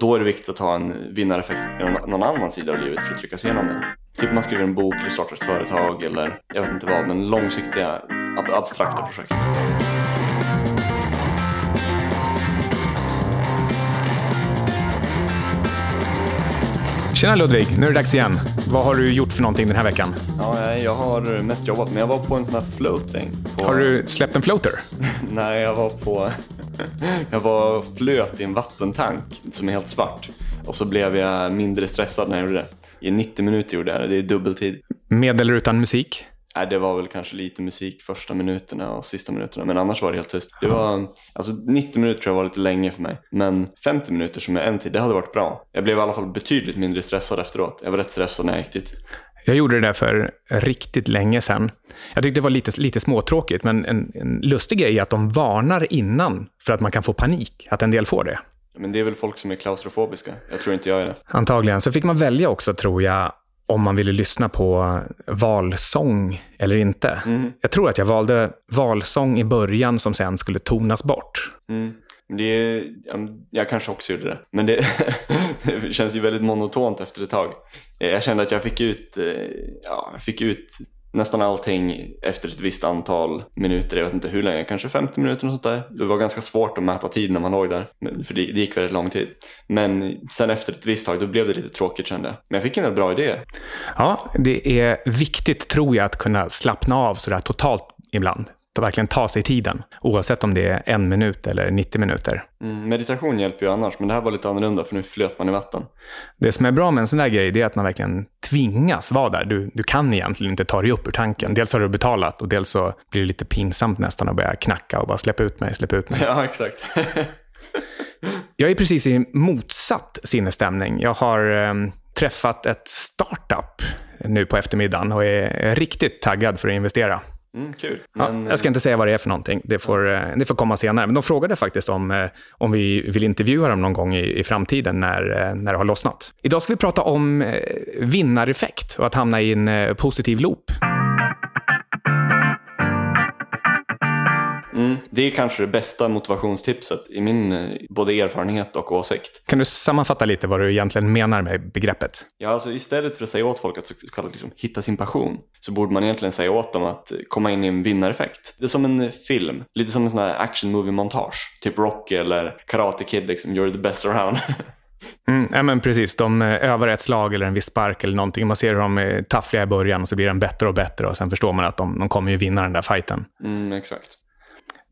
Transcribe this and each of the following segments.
då är det viktigt att ha en vinnareffekt någon, någon annan sida av livet för att lyckas igenom det. Typ man skriver en bok eller startar ett företag eller jag vet inte vad, men långsiktiga ab abstrakta projekt. Tjena Ludvig, nu är det dags igen. Vad har du gjort för någonting den här veckan? Ja, jag har mest jobbat, men jag var på en sån här floating. På... Har du släppt en floater? Nej, jag var på... jag var flöt i en vattentank som är helt svart. Och så blev jag mindre stressad när jag gjorde det. I 90 minuter gjorde jag det, det är dubbeltid. Med eller utan musik? Nej, det var väl kanske lite musik första minuterna och sista minuterna, men annars var det helt tyst. Det var, alltså 90 minuter tror jag var lite länge för mig, men 50 minuter som är en tid, det hade varit bra. Jag blev i alla fall betydligt mindre stressad efteråt. Jag var rätt stressad när jag gick dit. Jag gjorde det där för riktigt länge sedan. Jag tyckte det var lite, lite småtråkigt, men en, en lustig grej är att de varnar innan för att man kan få panik, att en del får det. Men det är väl folk som är klaustrofobiska. Jag tror inte jag är det. Antagligen. Så fick man välja också, tror jag, om man ville lyssna på valsång eller inte. Mm. Jag tror att jag valde valsång i början som sen skulle tonas bort. Mm. Det, jag kanske också gjorde det, men det, det, känns ju väldigt monotont efter ett tag. Eh, jag kände att jag fick ut, eh, ja, jag fick ut nästan allting efter ett visst antal minuter. Jag vet inte hur länge, kanske 50 minuter och sånt där. Det var ganska svårt att mäta tid när man låg där, för det, det gick väldigt lång tid. Men sen efter ett visst tag, då blev det lite tråkigt kände jag. Men jag fick en del bra idéer. Ja, det är viktigt tror jag att kunna slappna av sådär totalt ibland verkligen ta sig tiden, oavsett om det är en minut eller 90 minuter. Mm, meditation hjälper ju annars, men det här var lite annorlunda för nu flöt man i vatten. Det som är bra med en sån där grej, är att man verkligen tvingas vara där. Du, du kan egentligen inte ta dig upp ur tanken. Dels har du betalat och dels så blir det lite pinsamt nästan att börja knacka och bara släppa ut mig, släppa ut mig. Ja, exakt. jag är precis i motsatt sinnesstämning. Jag har eh, träffat ett startup nu på eftermiddagen och är riktigt taggad för att investera. Mm, kul. Men, ja, jag ska inte säga vad det är för någonting. Det får. Eh, det får komma senare. Men de frågade faktiskt om, eh, om vi vill intervjua dem någon gång i, i framtiden när, eh, när det har lossnat. Idag ska vi prata om vinnareffekt och att hamna i en positiv loop. Mm, det är kanske det bästa motivationstipset i min eh, både erfarenhet och åsikt. Kan du sammanfatta lite vad du egentligen menar med begreppet? Ja, alltså istället för att säga åt folk att så kallat liksom, hitta sin passion så borde man egentligen säga åt dem att komma in i en vinnareffekt. Det är som en film, lite som en sån här action movie montage. Typ Rocky eller Karate Kid, liksom, you're the best around. Mm, ja, men precis. De eh, övar ett slag eller en viss spark eller någonting. Man ser hur de är taffliga i början och så blir den bättre och bättre och sen förstår man att de, de kommer ju vinna den där fighten. Mm, exakt.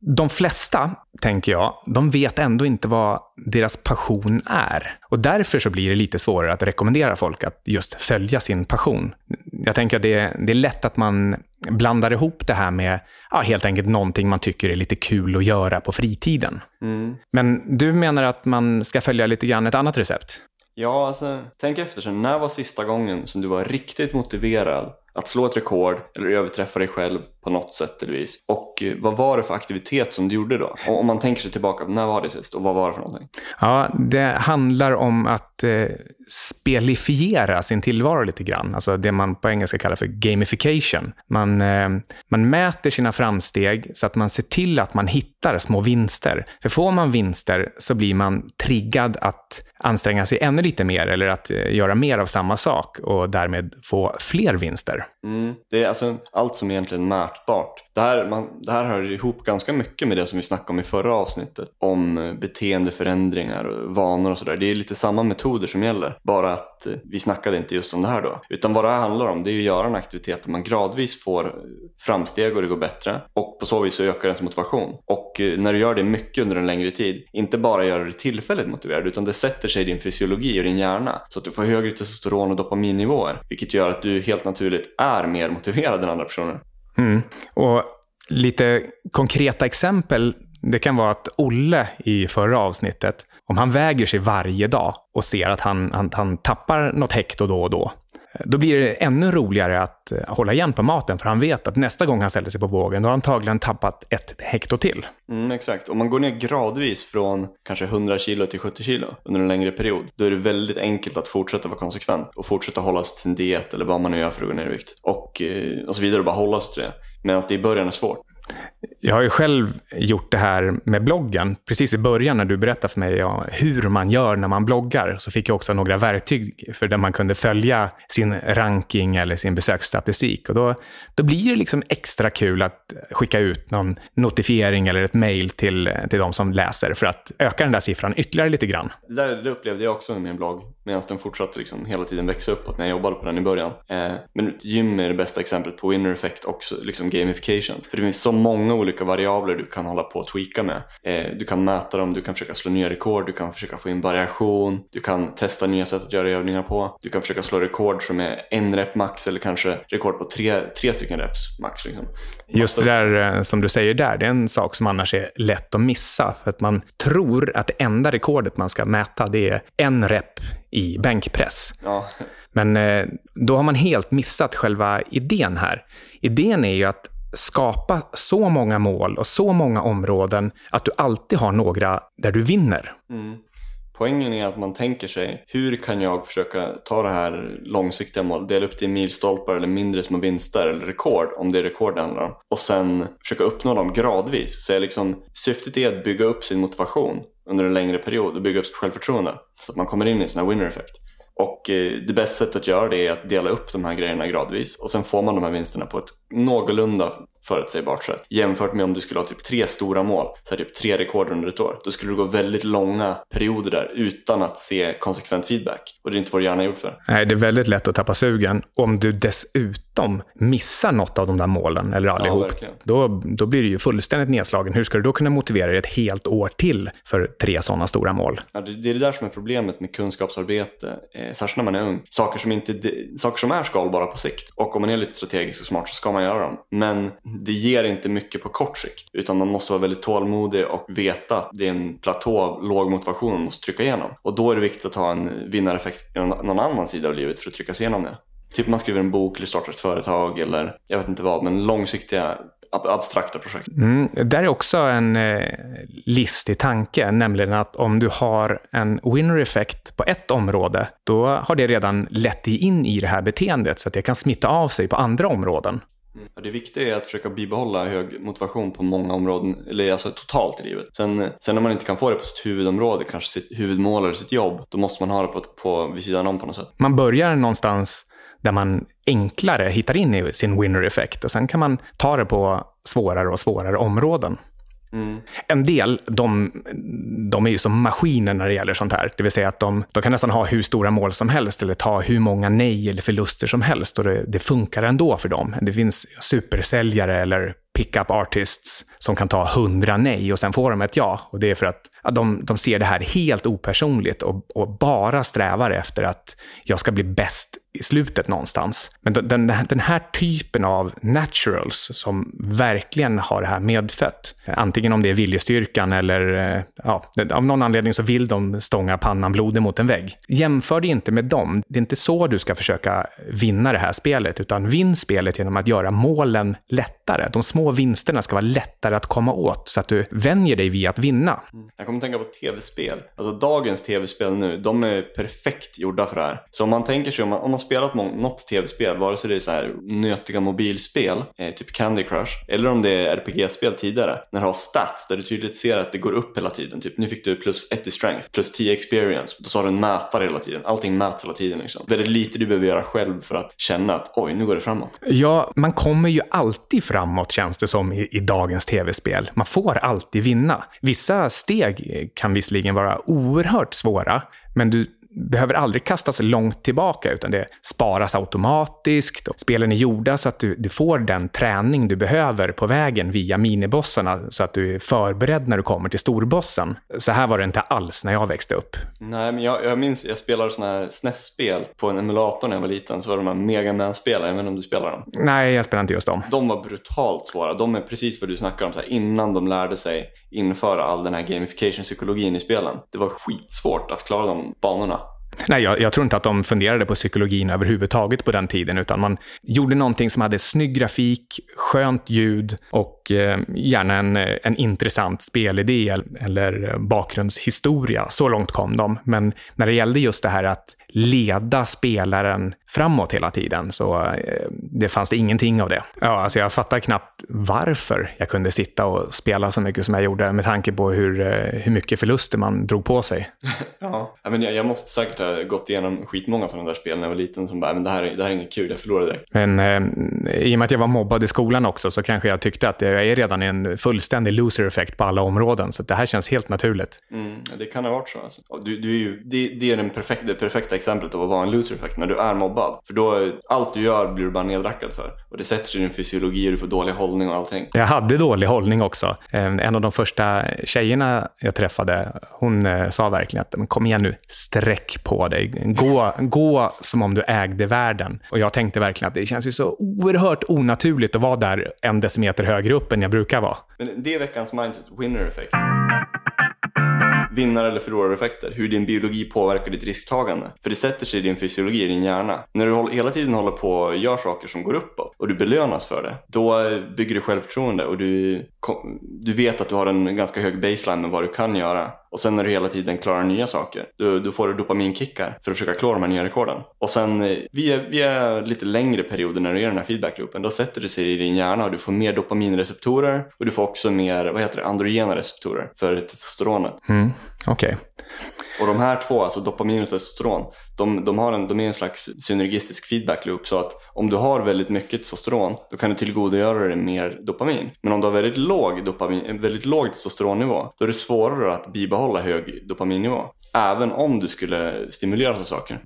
De flesta, tänker jag, de vet ändå inte vad deras passion är. Och därför så blir det lite svårare att rekommendera folk att just följa sin passion. Jag tänker att det är, det är lätt att man blandar ihop det här med ja, helt enkelt någonting man tycker är lite kul att göra på fritiden. Mm. Men du menar att man ska följa lite grann ett annat recept? Ja, alltså tänk efter sen. När var sista gången som du var riktigt motiverad att slå ett rekord eller överträffa dig själv på något sätt eller vis. Och eh, vad var det för aktivitet som du gjorde då? Om man tänker sig tillbaka, när var det sist och vad var det för någonting? Ja, det handlar om att eh, spelifiera sin tillvaro lite grann. Alltså det man på engelska kallar för gamification. Man, eh, man mäter sina framsteg så att man ser till att man hittar små vinster. För får man vinster så blir man triggad att anstränga sig ännu lite mer eller att eh, göra mer av samma sak och därmed få fler vinster. Mm. Det är alltså allt som är egentligen mätbart. Det här, man, det här hör ihop ganska mycket med det som vi snackade om i förra avsnittet. Om eh, beteendeförändringar och vanor och sådär. Det är lite samma metoder som gäller. Bara att eh, vi snackade inte just om det här då. Utan vad det här handlar om det är att göra en aktivitet där man gradvis får eh, framsteg och det går bättre. Och på så vis så ökar ens motivation. Och när du gör det mycket under en längre tid, inte bara gör det tillfälligt motiverad utan det sätter sig i din fysiologi och din hjärna. Så att du får högre testosteron och dopaminnivåer. Vilket gör att du helt naturligt är mer motiverad än andra personer. Mm. Och lite konkreta exempel det kan vara att Olle i förra avsnittet, om han väger sig varje dag och ser att han, han, han tappar något hekto då och då, då blir det ännu roligare att eh, hålla igen på maten, för han vet att nästa gång han ställer sig på vågen, då har han antagligen tappat ett hekto till. Mm, exakt. Om man går ner gradvis från kanske 100 kilo till 70 kilo under en längre period, då är det väldigt enkelt att fortsätta vara konsekvent och fortsätta hålla sig till en diet eller vad man nu gör för att gå ner i vikt. Och, eh, och så vidare, och bara hålla sig till det. Medan det i början är svårt. Jag har ju själv gjort det här med bloggen. Precis i början när du berättade för mig ja, hur man gör när man bloggar så fick jag också några verktyg för där man kunde följa sin ranking eller sin besöksstatistik. Och då, då blir det liksom extra kul att skicka ut någon notifiering eller ett mejl till, till de som läser för att öka den där siffran ytterligare lite grann. Det där det upplevde jag också med min blogg medan den fortsatte liksom hela tiden växa uppåt när jag jobbade på den i början. Eh, men gym är det bästa exemplet på winner effect och liksom gamification. För det finns så många olika variabler du kan hålla på och tweaka med. Eh, du kan mäta dem, du kan försöka slå nya rekord, du kan försöka få in variation, du kan testa nya sätt att göra övningar på. Du kan försöka slå rekord som är en rep max eller kanske rekord på tre, tre stycken reps max. Liksom. Just det där eh, som du säger där, det är en sak som annars är lätt att missa. För att man tror att det enda rekordet man ska mäta det är en rep i bänkpress. Ja. Men eh, då har man helt missat själva idén här. Idén är ju att skapa så många mål och så många områden att du alltid har några där du vinner. Mm. Poängen är att man tänker sig, hur kan jag försöka ta det här långsiktiga målet, dela upp det i milstolpar eller mindre små vinster eller rekord, om det är rekord det handlar om, och sen försöka uppnå dem gradvis. Så är liksom, syftet är att bygga upp sin motivation under en längre period och bygga upp sitt självförtroende så att man kommer in i en sån här winner effect. Och eh, det bästa sättet att göra det är att dela upp de här grejerna gradvis. Och sen får man de här vinsterna på ett någorlunda förutsägbart sätt. Jämfört med om du skulle ha typ tre stora mål, så här typ tre rekord under ett år. Då skulle du gå väldigt långa perioder där utan att se konsekvent feedback. Och det är inte vad du gärna gjort för. Nej, det är väldigt lätt att tappa sugen. Om du dessutom missar något av de där målen, eller allihop, ja, då, då blir du ju fullständigt nedslagen. Hur ska du då kunna motivera dig ett helt år till för tre sådana stora mål? Ja, det, det är det där som är problemet med kunskapsarbete, eh, särskilt när man är ung. Saker som, inte, saker som är skalbara på sikt. Och om man är lite strategisk och smart så ska man göra dem. Men det ger inte mycket på kort sikt. Utan man måste vara väldigt tålmodig och veta att det är en platå av låg motivation man måste trycka igenom. Och då är det viktigt att ha en vinnareffekt på någon annan sida av livet för att trycka sig igenom det. Typ man skriver en bok eller startar ett företag eller jag vet inte vad, men långsiktiga abstrakta projekt. Mm, där är också en eh, listig tanke, nämligen att om du har en winner effekt på ett område, då har det redan lett dig in i det här beteendet så att det kan smitta av sig på andra områden. Mm. Det viktiga är att försöka bibehålla hög motivation på många områden, eller alltså totalt i livet. Sen, sen när man inte kan få det på sitt huvudområde, kanske sitt huvudmål eller sitt jobb, då måste man ha det på, på vid sidan om på något sätt. Man börjar någonstans där man enklare hittar in i sin winner effekt och sen kan man ta det på svårare och svårare områden. Mm. En del, de, de är ju som maskiner när det gäller sånt här. Det vill säga att de, de kan nästan ha hur stora mål som helst eller ta hur många nej eller förluster som helst och det, det funkar ändå för dem. Det finns supersäljare eller pickup artists som kan ta hundra nej och sen får de ett ja. Och det är för att, att de, de ser det här helt opersonligt och, och bara strävar efter att jag ska bli bäst i slutet någonstans. Men den, den här typen av naturals som verkligen har det här medfött, antingen om det är viljestyrkan eller eh, ja, av någon anledning så vill de stånga pannan blodig mot en vägg. Jämför dig inte med dem. Det är inte så du ska försöka vinna det här spelet, utan vinn spelet genom att göra målen lättare. De små vinsterna ska vara lättare att komma åt så att du vänjer dig vid att vinna. Jag kommer att tänka på tv-spel. Alltså dagens tv-spel nu, de är perfekt gjorda för det här. Så om man tänker sig, om man, om man spelat något tv-spel, vare sig det är så här nötiga mobilspel, eh, typ Candy Crush, eller om det är RPG-spel tidigare, när du har stats där du tydligt ser att det går upp hela tiden. Typ nu fick du plus 1 i strength, plus 10 experience, då så har du en mätare hela tiden. Allting mäts hela tiden liksom. Väldigt lite du behöver göra själv för att känna att oj, nu går det framåt. Ja, man kommer ju alltid framåt känns det som i, i dagens tv-spel. Man får alltid vinna. Vissa steg kan visserligen vara oerhört svåra, men du behöver aldrig kastas långt tillbaka, utan det sparas automatiskt. Spelen är gjorda så att du, du, får den träning du behöver på vägen via minibossarna, så att du är förberedd när du kommer till storbossen. Så här var det inte alls när jag växte upp. Nej, men jag, jag minns, jag spelade sådana här SNES-spel på en emulator när jag var liten, så var det de här Mega Man-spelen, jag vet inte om du spelar dem? Nej, jag spelar inte just dem. De var brutalt svåra. De är precis vad du snackar om, så här, innan de lärde sig införa all den här gamification-psykologin i spelen. Det var skitsvårt att klara de banorna. Nej, jag, jag, tror inte att de funderade på psykologin överhuvudtaget på den tiden, utan man gjorde någonting som hade snygg grafik, skönt ljud och eh, gärna en, eh, en intressant spelidé eller eh, bakgrundshistoria. Så långt kom de. Men när det gällde just det här att leda spelaren framåt hela tiden. Så eh, det fanns det ingenting av det. Ja, alltså jag fattar knappt varför jag kunde sitta och spela så mycket som jag gjorde med tanke på hur, eh, hur mycket förluster man drog på sig. ja, men jag, jag måste säkert ha gått igenom skitmånga sådana där spel när jag var liten som bara, men det här, det här är inget kul, jag förlorade direkt. Men eh, i och med att jag var mobbad i skolan också så kanske jag tyckte att jag är redan en fullständig loser-effekt på alla områden. Så det här känns helt naturligt. Mm, det kan ha varit så. Alltså. Du, du är ju, det, det är den perfekta, det perfekta exemplet av att vara en loser-effekt när du är mobbad. För då, allt du gör blir du bara nedrackad för. Och det sätter sig i din fysiologi och du får dålig hållning och allting. Jag hade dålig hållning också. Eh, en av de första tjejerna jag träffade, hon eh, sa verkligen att kom igen nu, sträck på dig. Gå, gå som om du ägde världen. Och jag tänkte verkligen att det känns ju så oerhört onaturligt att vara där en decimeter högre upp än jag brukar vara. Men det är veckans mindset, winner effect vinnar eller förlorareffekter, hur din biologi påverkar ditt risktagande. För det sätter sig i din fysiologi, i din hjärna. När du hela tiden håller på och gör saker som går uppåt och du belönas för det, då bygger du självförtroende och du, du vet att du har en ganska hög baseline med vad du kan göra. Och sen när du hela tiden klarar nya saker, då, då får du dopaminkickar för att försöka klara de här nya rekorden. Och sen eh, via, via lite längre perioder när du gör den här feedbackloopen, då sätter det sig i din hjärna och du får mer dopaminreceptorer och du får också mer, vad heter det, androgena receptorer för testosteronet. Mm, Okej. Okay. Och de här två, alltså dopamin och testosteron, de, de, har en, de är en slags synergistisk feedback loop. Så att om du har väldigt mycket testosteron, då kan du tillgodogöra dig mer dopamin. Men om du har väldigt låg, dopamin, väldigt låg testosteronnivå, då är det svårare att bibehålla hög dopaminnivå. Även om du skulle stimuleras av saker.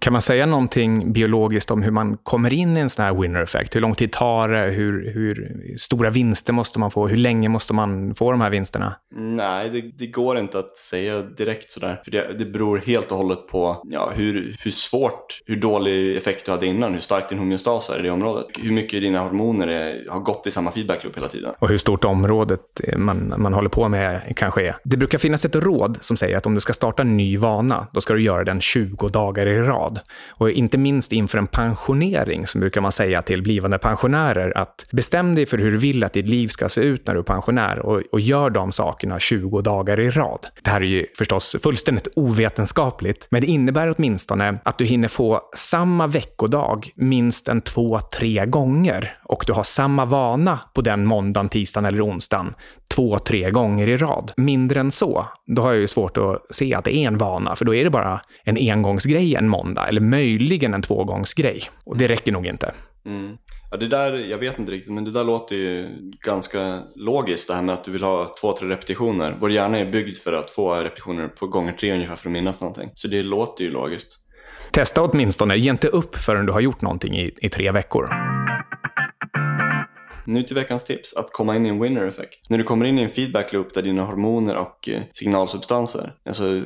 Kan man säga någonting biologiskt om hur man kommer in i en sån här winner effect? Hur lång tid tar det? Hur, hur stora vinster måste man få? Hur länge måste man få de här vinsterna? Nej, det, det går inte att säga direkt sådär. För det, det beror helt och hållet på ja, hur, hur svårt, hur dålig effekt du hade innan, hur stark din homeostas är i det området. Hur mycket dina hormoner är, har gått i samma feedback loop hela tiden. Och hur stort området man, man håller på med kanske är. Det brukar finnas ett råd som säger att om du ska starta en ny vana, då ska du göra den 20 dagar i rad grad. Och inte minst inför en pensionering så brukar man säga till blivande pensionärer att bestäm dig för hur du vill att ditt liv ska se ut när du är pensionär och, och gör de sakerna 20 dagar i rad. Det här är ju förstås fullständigt ovetenskapligt, men det innebär åtminstone att du hinner få samma veckodag minst en två, tre gånger och du har samma vana på den måndagen, tisdagen eller onsdagen två, tre gånger i rad. Mindre än så, då har jag ju svårt att se att det är en vana, för då är det bara en engångsgrej en måndag, eller möjligen en tvågångsgrej. Och det räcker nog inte. Mm. Ja, det där, jag vet inte riktigt, men det där låter ju ganska logiskt det här med att du vill ha två, tre repetitioner. Vår hjärna är byggd för att få repetitioner på gånger tre ungefär för att minnas någonting. Så det låter ju logiskt. Testa åtminstone, ge inte upp förrän du har gjort någonting i, i tre veckor. Nu till veckans tips, att komma in i en winner effekt. När du kommer in i en feedback loop där dina hormoner och eh, signalsubstanser, alltså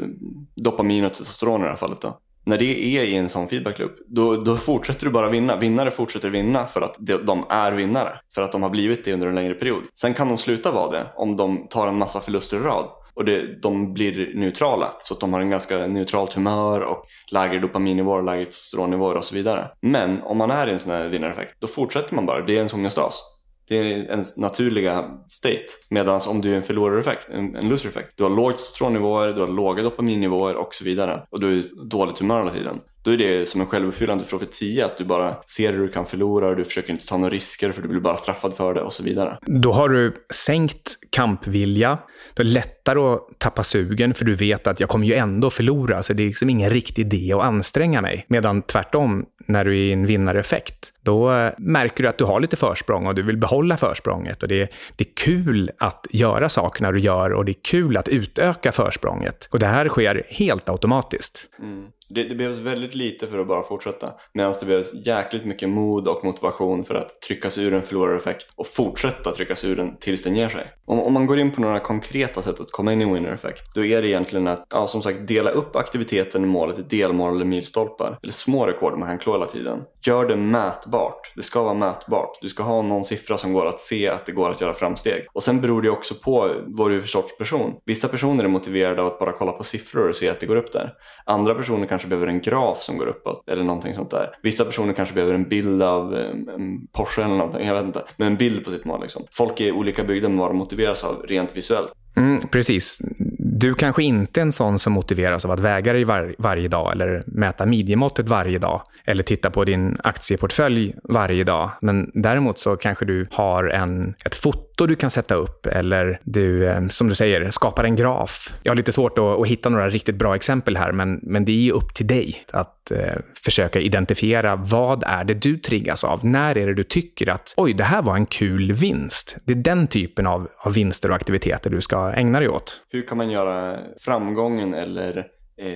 dopamin och testosteron i det här fallet då, när det är i en sån feedbackloop, då, då fortsätter du bara vinna. Vinnare fortsätter vinna för att de är vinnare. För att de har blivit det under en längre period. Sen kan de sluta vara det om de tar en massa förluster i rad. Och det, de blir neutrala, så att de har en ganska neutralt humör och lägre dopaminnivåer, lägre testosteronnivåer och så vidare. Men om man är i en sån här vinnareffekt, då fortsätter man bara. Det är en ångestas. Det är ens naturliga state. Medan om du är en förlorareffekt, en, en loser-effekt, du har låga testosteronnivåer, du har låga dopaminnivåer och så vidare. Och du är dåligt humör hela tiden. Då är det som en självuppfyllande profetia att du bara ser hur du kan förlora och du försöker inte ta några risker för du blir bara straffad för det och så vidare. Då har du sänkt kampvilja, det är lättare att tappa sugen för du vet att jag kommer ju ändå förlora så det är liksom ingen riktig idé att anstränga mig. Medan tvärtom, när du är i en vinnareffekt, då eh, märker du att du har lite försprång och du vill behålla försprånget. Och det, är, det är kul att göra sakerna du gör och det är kul att utöka försprånget. Och det här sker helt automatiskt. Mm. Det, det behövs väldigt lite för att bara fortsätta. Medan det behövs jäkligt mycket mod och motivation för att trycka sig ur en förlorareffekt och fortsätta trycka sig ur den tills den ger sig. Om, om man går in på några konkreta sätt att komma in i winner-effekt då är det egentligen att, ja, som sagt, dela upp aktiviteten i målet i delmål eller milstolpar. Eller små rekord man kan klå hela tiden. Gör det mätbart. Det ska vara mätbart. Du ska ha någon siffra som går att se att det går att göra framsteg. Och sen beror det också på vad du är för sorts person. Vissa personer är motiverade av att bara kolla på siffror och se att det går upp där. Andra personer kanske behöver en graf som går uppåt eller någonting sånt där. Vissa personer kanske behöver en bild av eh, en Porsche eller någonting, jag vet inte. Men en bild på sitt mål liksom. Folk är olika byggda med vad de motiveras av rent visuellt. Mm, precis Du kanske inte är en sån som motiveras av att väga dig var, varje dag eller mäta midjemåttet varje dag eller titta på din aktieportfölj varje dag. Men däremot så kanske du har en, ett foto du kan sätta upp eller du, eh, som du säger, skapar en graf. Jag har lite svårt att, att hitta några riktigt bra exempel här, men, men det är upp till dig att eh, försöka identifiera vad är det du triggas av? När är det du tycker att oj, det här var en kul vinst? Det är den typen av, av vinster och aktiviteter du ska ägna dig åt. Hur kan man göra framgången eller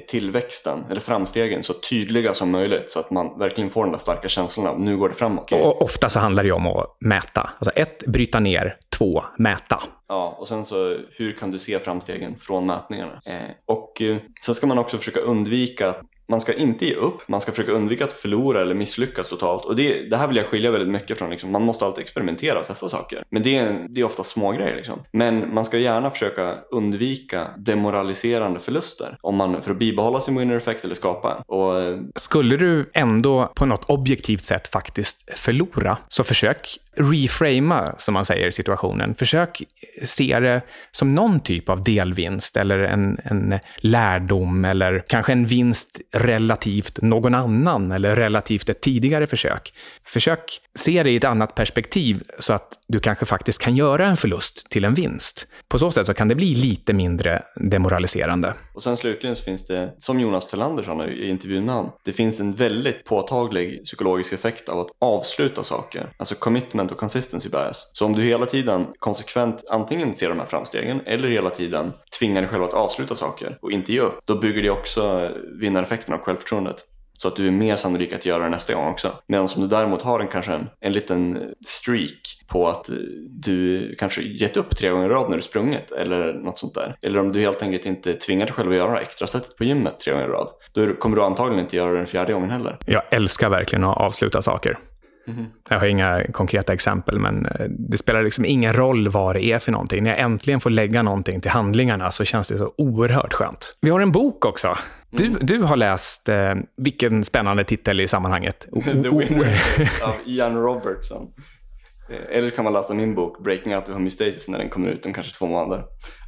tillväxten eller framstegen så tydliga som möjligt så att man verkligen får den där starka känslan av nu går det framåt. Och ofta så handlar det om att mäta. Alltså ett, bryta ner. Två, mäta. Ja, och sen så hur kan du se framstegen från mätningarna? Eh, och eh, sen ska man också försöka undvika att man ska inte ge upp, man ska försöka undvika att förlora eller misslyckas totalt. Och det, det här vill jag skilja väldigt mycket från. Liksom. Man måste alltid experimentera och testa saker. Men det är, det är ofta små grejer. Liksom. Men man ska gärna försöka undvika demoraliserande förluster om man, för att bibehålla sin winner effect eller skapa en. Och, eh, Skulle du ändå på något objektivt sätt faktiskt förlora, så försök reframa, som man säger, situationen. Försök se det som någon typ av delvinst eller en, en lärdom eller kanske en vinst relativt någon annan eller relativt ett tidigare försök. Försök se det i ett annat perspektiv så att du kanske faktiskt kan göra en förlust till en vinst. På så sätt så kan det bli lite mindre demoraliserande. Och sen slutligen så finns det, som Jonas Thelander sa i intervjun innan, det finns en väldigt påtaglig psykologisk effekt av att avsluta saker. Alltså commitment och consistency bias. Så om du hela tiden konsekvent antingen ser de här framstegen eller hela tiden tvingar dig själv att avsluta saker och inte ge upp, då bygger det också vinnareffekten av självförtroendet. Så att du är mer sannolik att göra det nästa gång också. Medan om du däremot har en, kanske en, en liten streak på att du kanske gett upp tre gånger i rad när du sprungit eller något sånt där. Eller om du helt enkelt inte tvingar dig själv att göra det extra sättet på gymmet tre gånger i rad. Då kommer du antagligen inte göra det den fjärde gången heller. Jag älskar verkligen att avsluta saker. Mm. Jag har inga konkreta exempel, men eh, det spelar liksom ingen roll vad det är för någonting. När jag äntligen får lägga någonting till handlingarna så känns det så oerhört skönt. Vi har en bok också. Du, mm. du har läst, eh, vilken spännande titel i sammanhanget. The Winner av Ian Robertson. Eh, eller kan man läsa min bok Breaking Out of Homeostasis när den kommer ut om kanske två månader.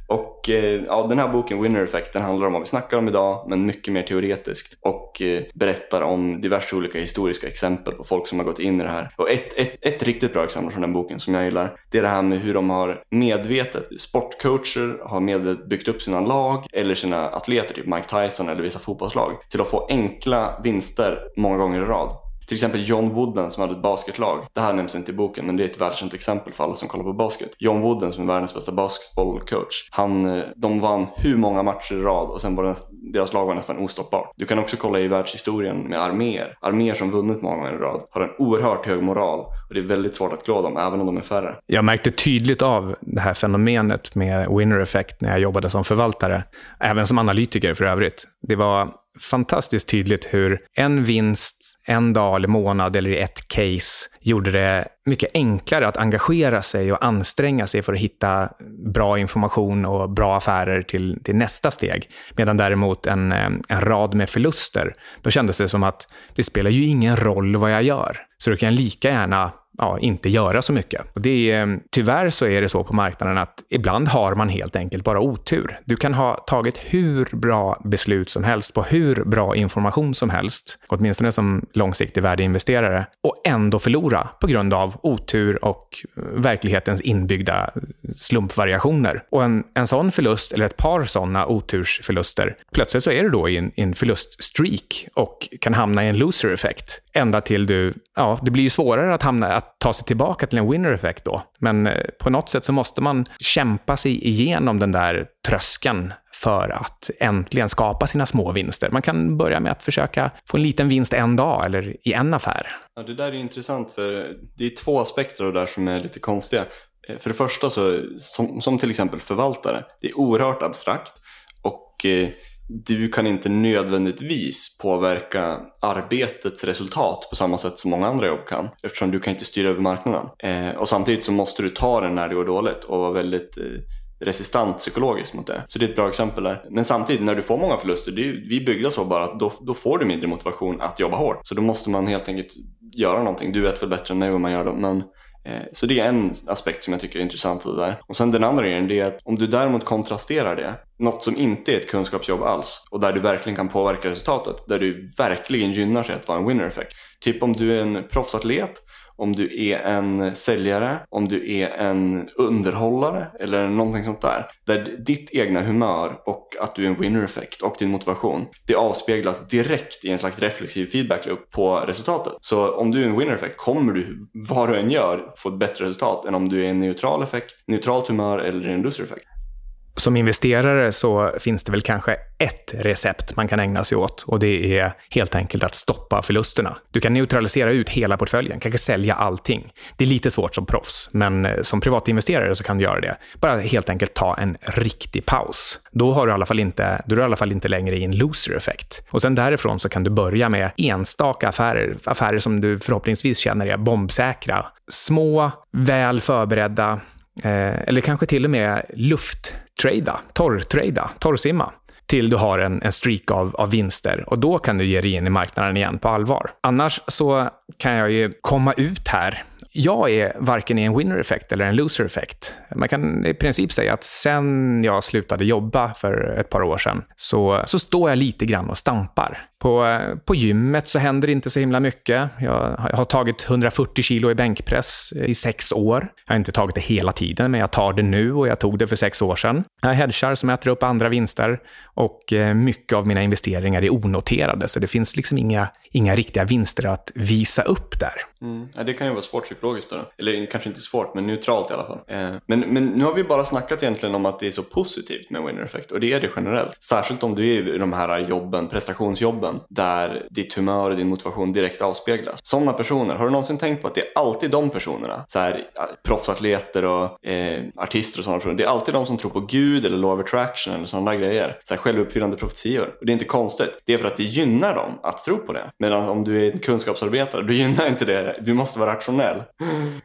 Och eh, ja, den här boken, Winner Effect, den handlar om vad vi snackar om idag, men mycket mer teoretiskt. Och eh, berättar om diverse olika historiska exempel på folk som har gått in i det här. Och ett, ett, ett riktigt bra exempel från den boken som jag gillar, det är det här med hur de har medvetet, sportcoacher har medvetet byggt upp sina lag eller sina atleter, typ Mike Tyson eller vissa fotbollslag, till att få enkla vinster många gånger i rad. Till exempel John Wooden som hade ett basketlag. Det här nämns inte i boken men det är ett välkänt exempel för alla som kollar på basket. John Wooden som är världens bästa basketbollcoach. Han, eh, de vann hur många matcher i rad och sen var det, deras lag var nästan ostoppbart. Du kan också kolla i världshistorien med arméer. Arméer som vunnit många gånger i rad har en oerhört hög moral och det är väldigt svårt att klå dem även om de är färre. Jag märkte tydligt av det här fenomenet med winner effect när jag jobbade som förvaltare. Även som analytiker för övrigt. Det var fantastiskt tydligt hur en vinst en dag eller månad eller i ett case gjorde det mycket enklare att engagera sig och anstränga sig för att hitta bra information och bra affärer till, till nästa steg. Medan däremot en, eh, en rad med förluster, då kändes det som att det spelar ju ingen roll vad jag gör. Så då kan jag lika gärna ja, inte göra så mycket. Och det är, ehm, tyvärr så är det så på marknaden att ibland har man helt enkelt bara otur. Du kan ha tagit hur bra beslut som helst på hur bra information som helst, åtminstone som långsiktig värdeinvesterare, och ändå förlora på grund av otur och eh, verklighetens inbyggda slumpvariationer. Och en, en sån förlust, eller ett par sådana otursförluster, plötsligt så är du då i en, i en förluststreak och kan hamna i en loser effekt. Ända till du, ja, det blir ju svårare att hamna, att ta sig tillbaka till en winner effect då. Men eh, på något sätt så måste man kämpa sig igenom den där tröskeln för att äntligen skapa sina små vinster. Man kan börja med att försöka få en liten vinst en dag eller i en affär. Ja, det där är intressant för det är två aspekter av det där som är lite konstiga. Eh, för det första så, som, som till exempel förvaltare, det är oerhört abstrakt och eh, du kan inte nödvändigtvis påverka arbetets resultat på samma sätt som många andra jobb kan eftersom du kan inte styra över marknaden. Eh, och samtidigt så måste du ta den när det går dåligt och vara väldigt eh, resistant psykologiskt mot det. Så det är ett bra exempel där. Men samtidigt när du får många förluster, det är, vi är byggda så bara att då, då får du mindre motivation att jobba hårt. Så då måste man helt enkelt göra någonting. Du vet väl bättre än mig vad man gör då. Men Eh, så det är en aspekt som jag tycker är intressant i det där. Och sen den andra grejen är att om du däremot kontrasterar det, något som inte är ett kunskapsjobb alls och där du verkligen kan påverka resultatet, där du verkligen gynnar sig att vara en winner effect. Typ om du är en proffsatlet om du är en säljare, om du är en underhållare eller någonting sånt där. Där ditt egna humör och att du är en winner effect och din motivation, det avspeglas direkt i en slags reflexiv feedback loop på resultatet. Så om du är en winner effect kommer du, vad du än gör, få ett bättre resultat än om du är en neutral effekt, neutralt humör eller en loser effekt. Som investerare så finns det väl kanske ett recept man kan ägna sig åt och det är helt enkelt att stoppa förlusterna. Du kan neutralisera ut hela portföljen, kanske sälja allting. Det är lite svårt som proffs, men eh, som privatinvesterare så kan du göra det. Bara helt enkelt ta en riktig paus. Då har du i alla fall inte, då är du i alla fall inte längre i en loser effekt. Och sen därifrån så kan du börja med enstaka affärer, affärer som du förhoppningsvis känner är bombsäkra. Små, väl förberedda, Eh, eller kanske till och med lufttrada, torrtrada, torrsimma till du har en, en streak av, av vinster och då kan du ge dig in i marknaden igen på allvar. Annars så kan jag ju komma ut här jag är varken i en winner effect eller en loser effect. Man kan i princip säga att sen jag slutade jobba för ett par år sedan så, så står jag lite grann och stampar. På, eh, på gymmet så händer det inte så himla mycket. Jag, har tagit 140 kilo i bänkpress eh, i sex år. Jag har inte tagit det hela tiden, men jag tar det nu och jag tog det för sex år sedan. Jag hedgar som äter upp andra vinster och eh, mycket av mina investeringar är onoterade, så det finns liksom inga, inga riktiga vinster att visa upp där. Mm. Ja, det kan ju vara svårt psykologiskt då. Eller kanske inte svårt, men neutralt i alla fall. Men, men nu har vi bara snackat egentligen om att det är så positivt med winner effect och det är det generellt. Särskilt om du är i de här jobben, prestationsjobben, där ditt humör och din motivation direkt avspeglas. Sådana personer, har du någonsin tänkt på att det är alltid de personerna, så här proffsatleter och eh, artister och sådana personer, det är alltid de som tror på Gud eller law of attraction eller sådana grejer. Så här självuppfyllande profetior. Och det är inte konstigt. Det är för att det gynnar dem att tro på det. Medan om du är en kunskapsarbetare, då gynnar inte det du måste vara rationell.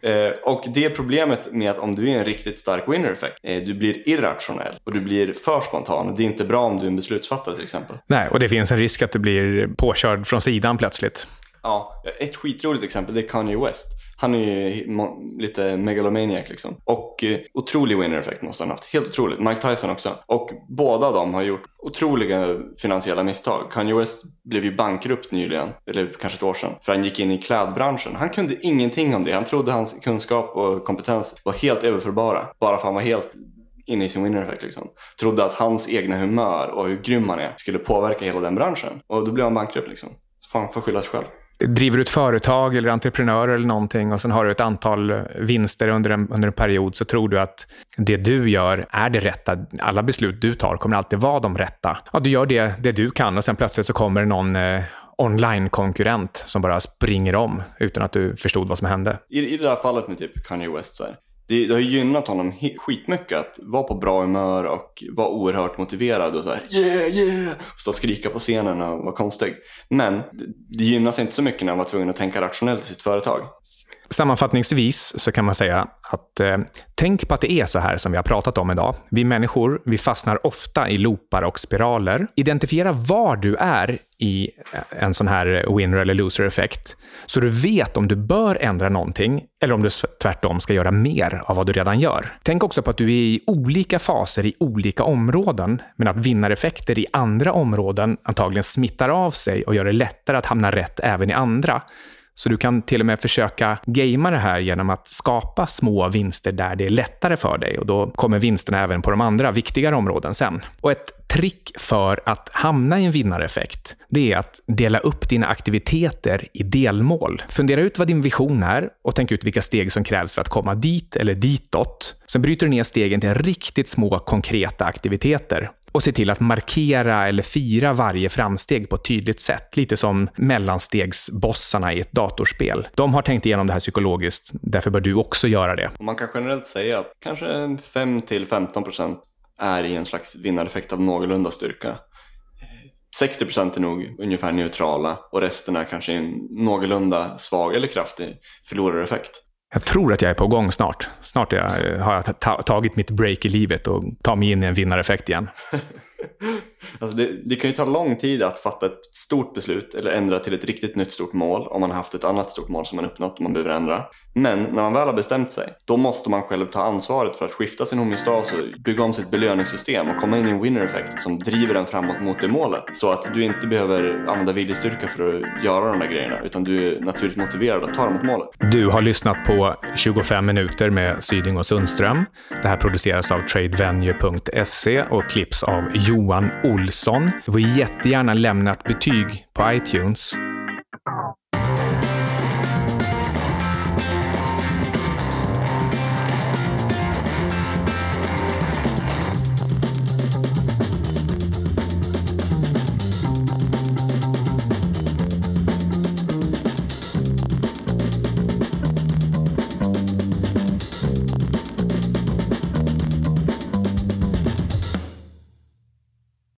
Eh, och det är problemet med att om du är en riktigt stark winner effect, eh, du blir irrationell och du blir för spontan. Det är inte bra om du är en beslutsfattare till exempel. Nej, och det finns en risk att du blir påkörd från sidan plötsligt. Ja, ett skitroligt exempel det är Kanye West. Han är ju lite megalomaniac liksom. Och eh, otrolig winner effect måste han ha haft. Helt otroligt. Mike Tyson också. Och båda de har gjort otroliga finansiella misstag. Kanye West blev ju bankrupt nyligen, eller kanske ett år sedan, för han gick in i klädbranschen. Han kunde ingenting om det. Han trodde hans kunskap och kompetens var helt överförbara. Bara för att han var helt inne i sin winner effect liksom. Trodde att hans egna humör och hur grym han är skulle påverka hela den branschen. Och då blev han bankrupt liksom. Fan, får skylla sig själv driver du ett företag eller entreprenör eller någonting och sen har du ett antal vinster under en, under en period så tror du att det du gör är det rätta. Alla beslut du tar kommer alltid vara de rätta. Ja, du gör det, det du kan och sen plötsligt så kommer någon eh, online-konkurrent som bara springer om utan att du förstod vad som hände. I, i det här fallet med typ Kanye West, så här, det, det har gynnat honom skitmycket att vara på bra humör och vara oerhört motiverad och så här, yeah yeah stå och skrika på scenen och vara konstig. Men det gynnas inte så mycket när han var tvungen att tänka rationellt i sitt företag. Sammanfattningsvis så kan man säga att eh, tänk på att det är så här som vi har pratat om idag. Vi människor, vi fastnar ofta i loopar och spiraler. Identifiera var du är i eh, en sån här winner eller loser effekt så du vet om du bör ändra någonting eller om du tvärtom ska göra mer av vad du redan gör. Tänk också på att du är i olika faser i olika områden, men att vinnareffekter i andra områden antagligen smittar av sig och gör det lättare att hamna rätt även i andra. Så du kan till och med försöka gamea det här genom att skapa små vinster där det är lättare för dig och då kommer vinsterna även på de andra viktigare områden sen. Och ett trick för att hamna i en vinnareffekt, det är att dela upp dina aktiviteter i delmål. Fundera ut vad din vision är och tänk ut vilka steg som krävs för att komma dit eller ditåt. Sen bryter du ner stegen till riktigt små konkreta aktiviteter och se till att markera eller fira varje framsteg på ett tydligt sätt. Lite som mellanstegsbossarna i ett datorspel. De har tänkt igenom det här psykologiskt, därför bör du också göra det. Man kan generellt säga att kanske 5-15% är i en slags vinnareffekt av någorlunda styrka. 60% är nog ungefär neutrala och resten är kanske en någorlunda svag eller kraftig förlorareffekt. Jag tror att jag är på gång snart. Snart jag, har jag tagit mitt break i livet och tar mig in i en vinnareffekt igen. Alltså det, det, kan ju ta lång tid att fatta ett stort beslut eller ändra till ett riktigt nytt stort mål om man har haft ett annat stort mål som man uppnått och man behöver ändra. Men när man väl har bestämt sig, då måste man själv ta ansvaret för att skifta sin homeostas och bygga om sitt belöningssystem och komma in i en winner effect som driver en framåt mot det målet. Så att du inte behöver använda viljestyrka för att göra de där grejerna utan du är naturligt motiverad att ta dem mot målet. Du har lyssnat på 25 minuter med Syding och Sundström. Det här produceras av tradevenue.se och klipps av Johan Olsson. Du får jättegärna lämna ett betyg på iTunes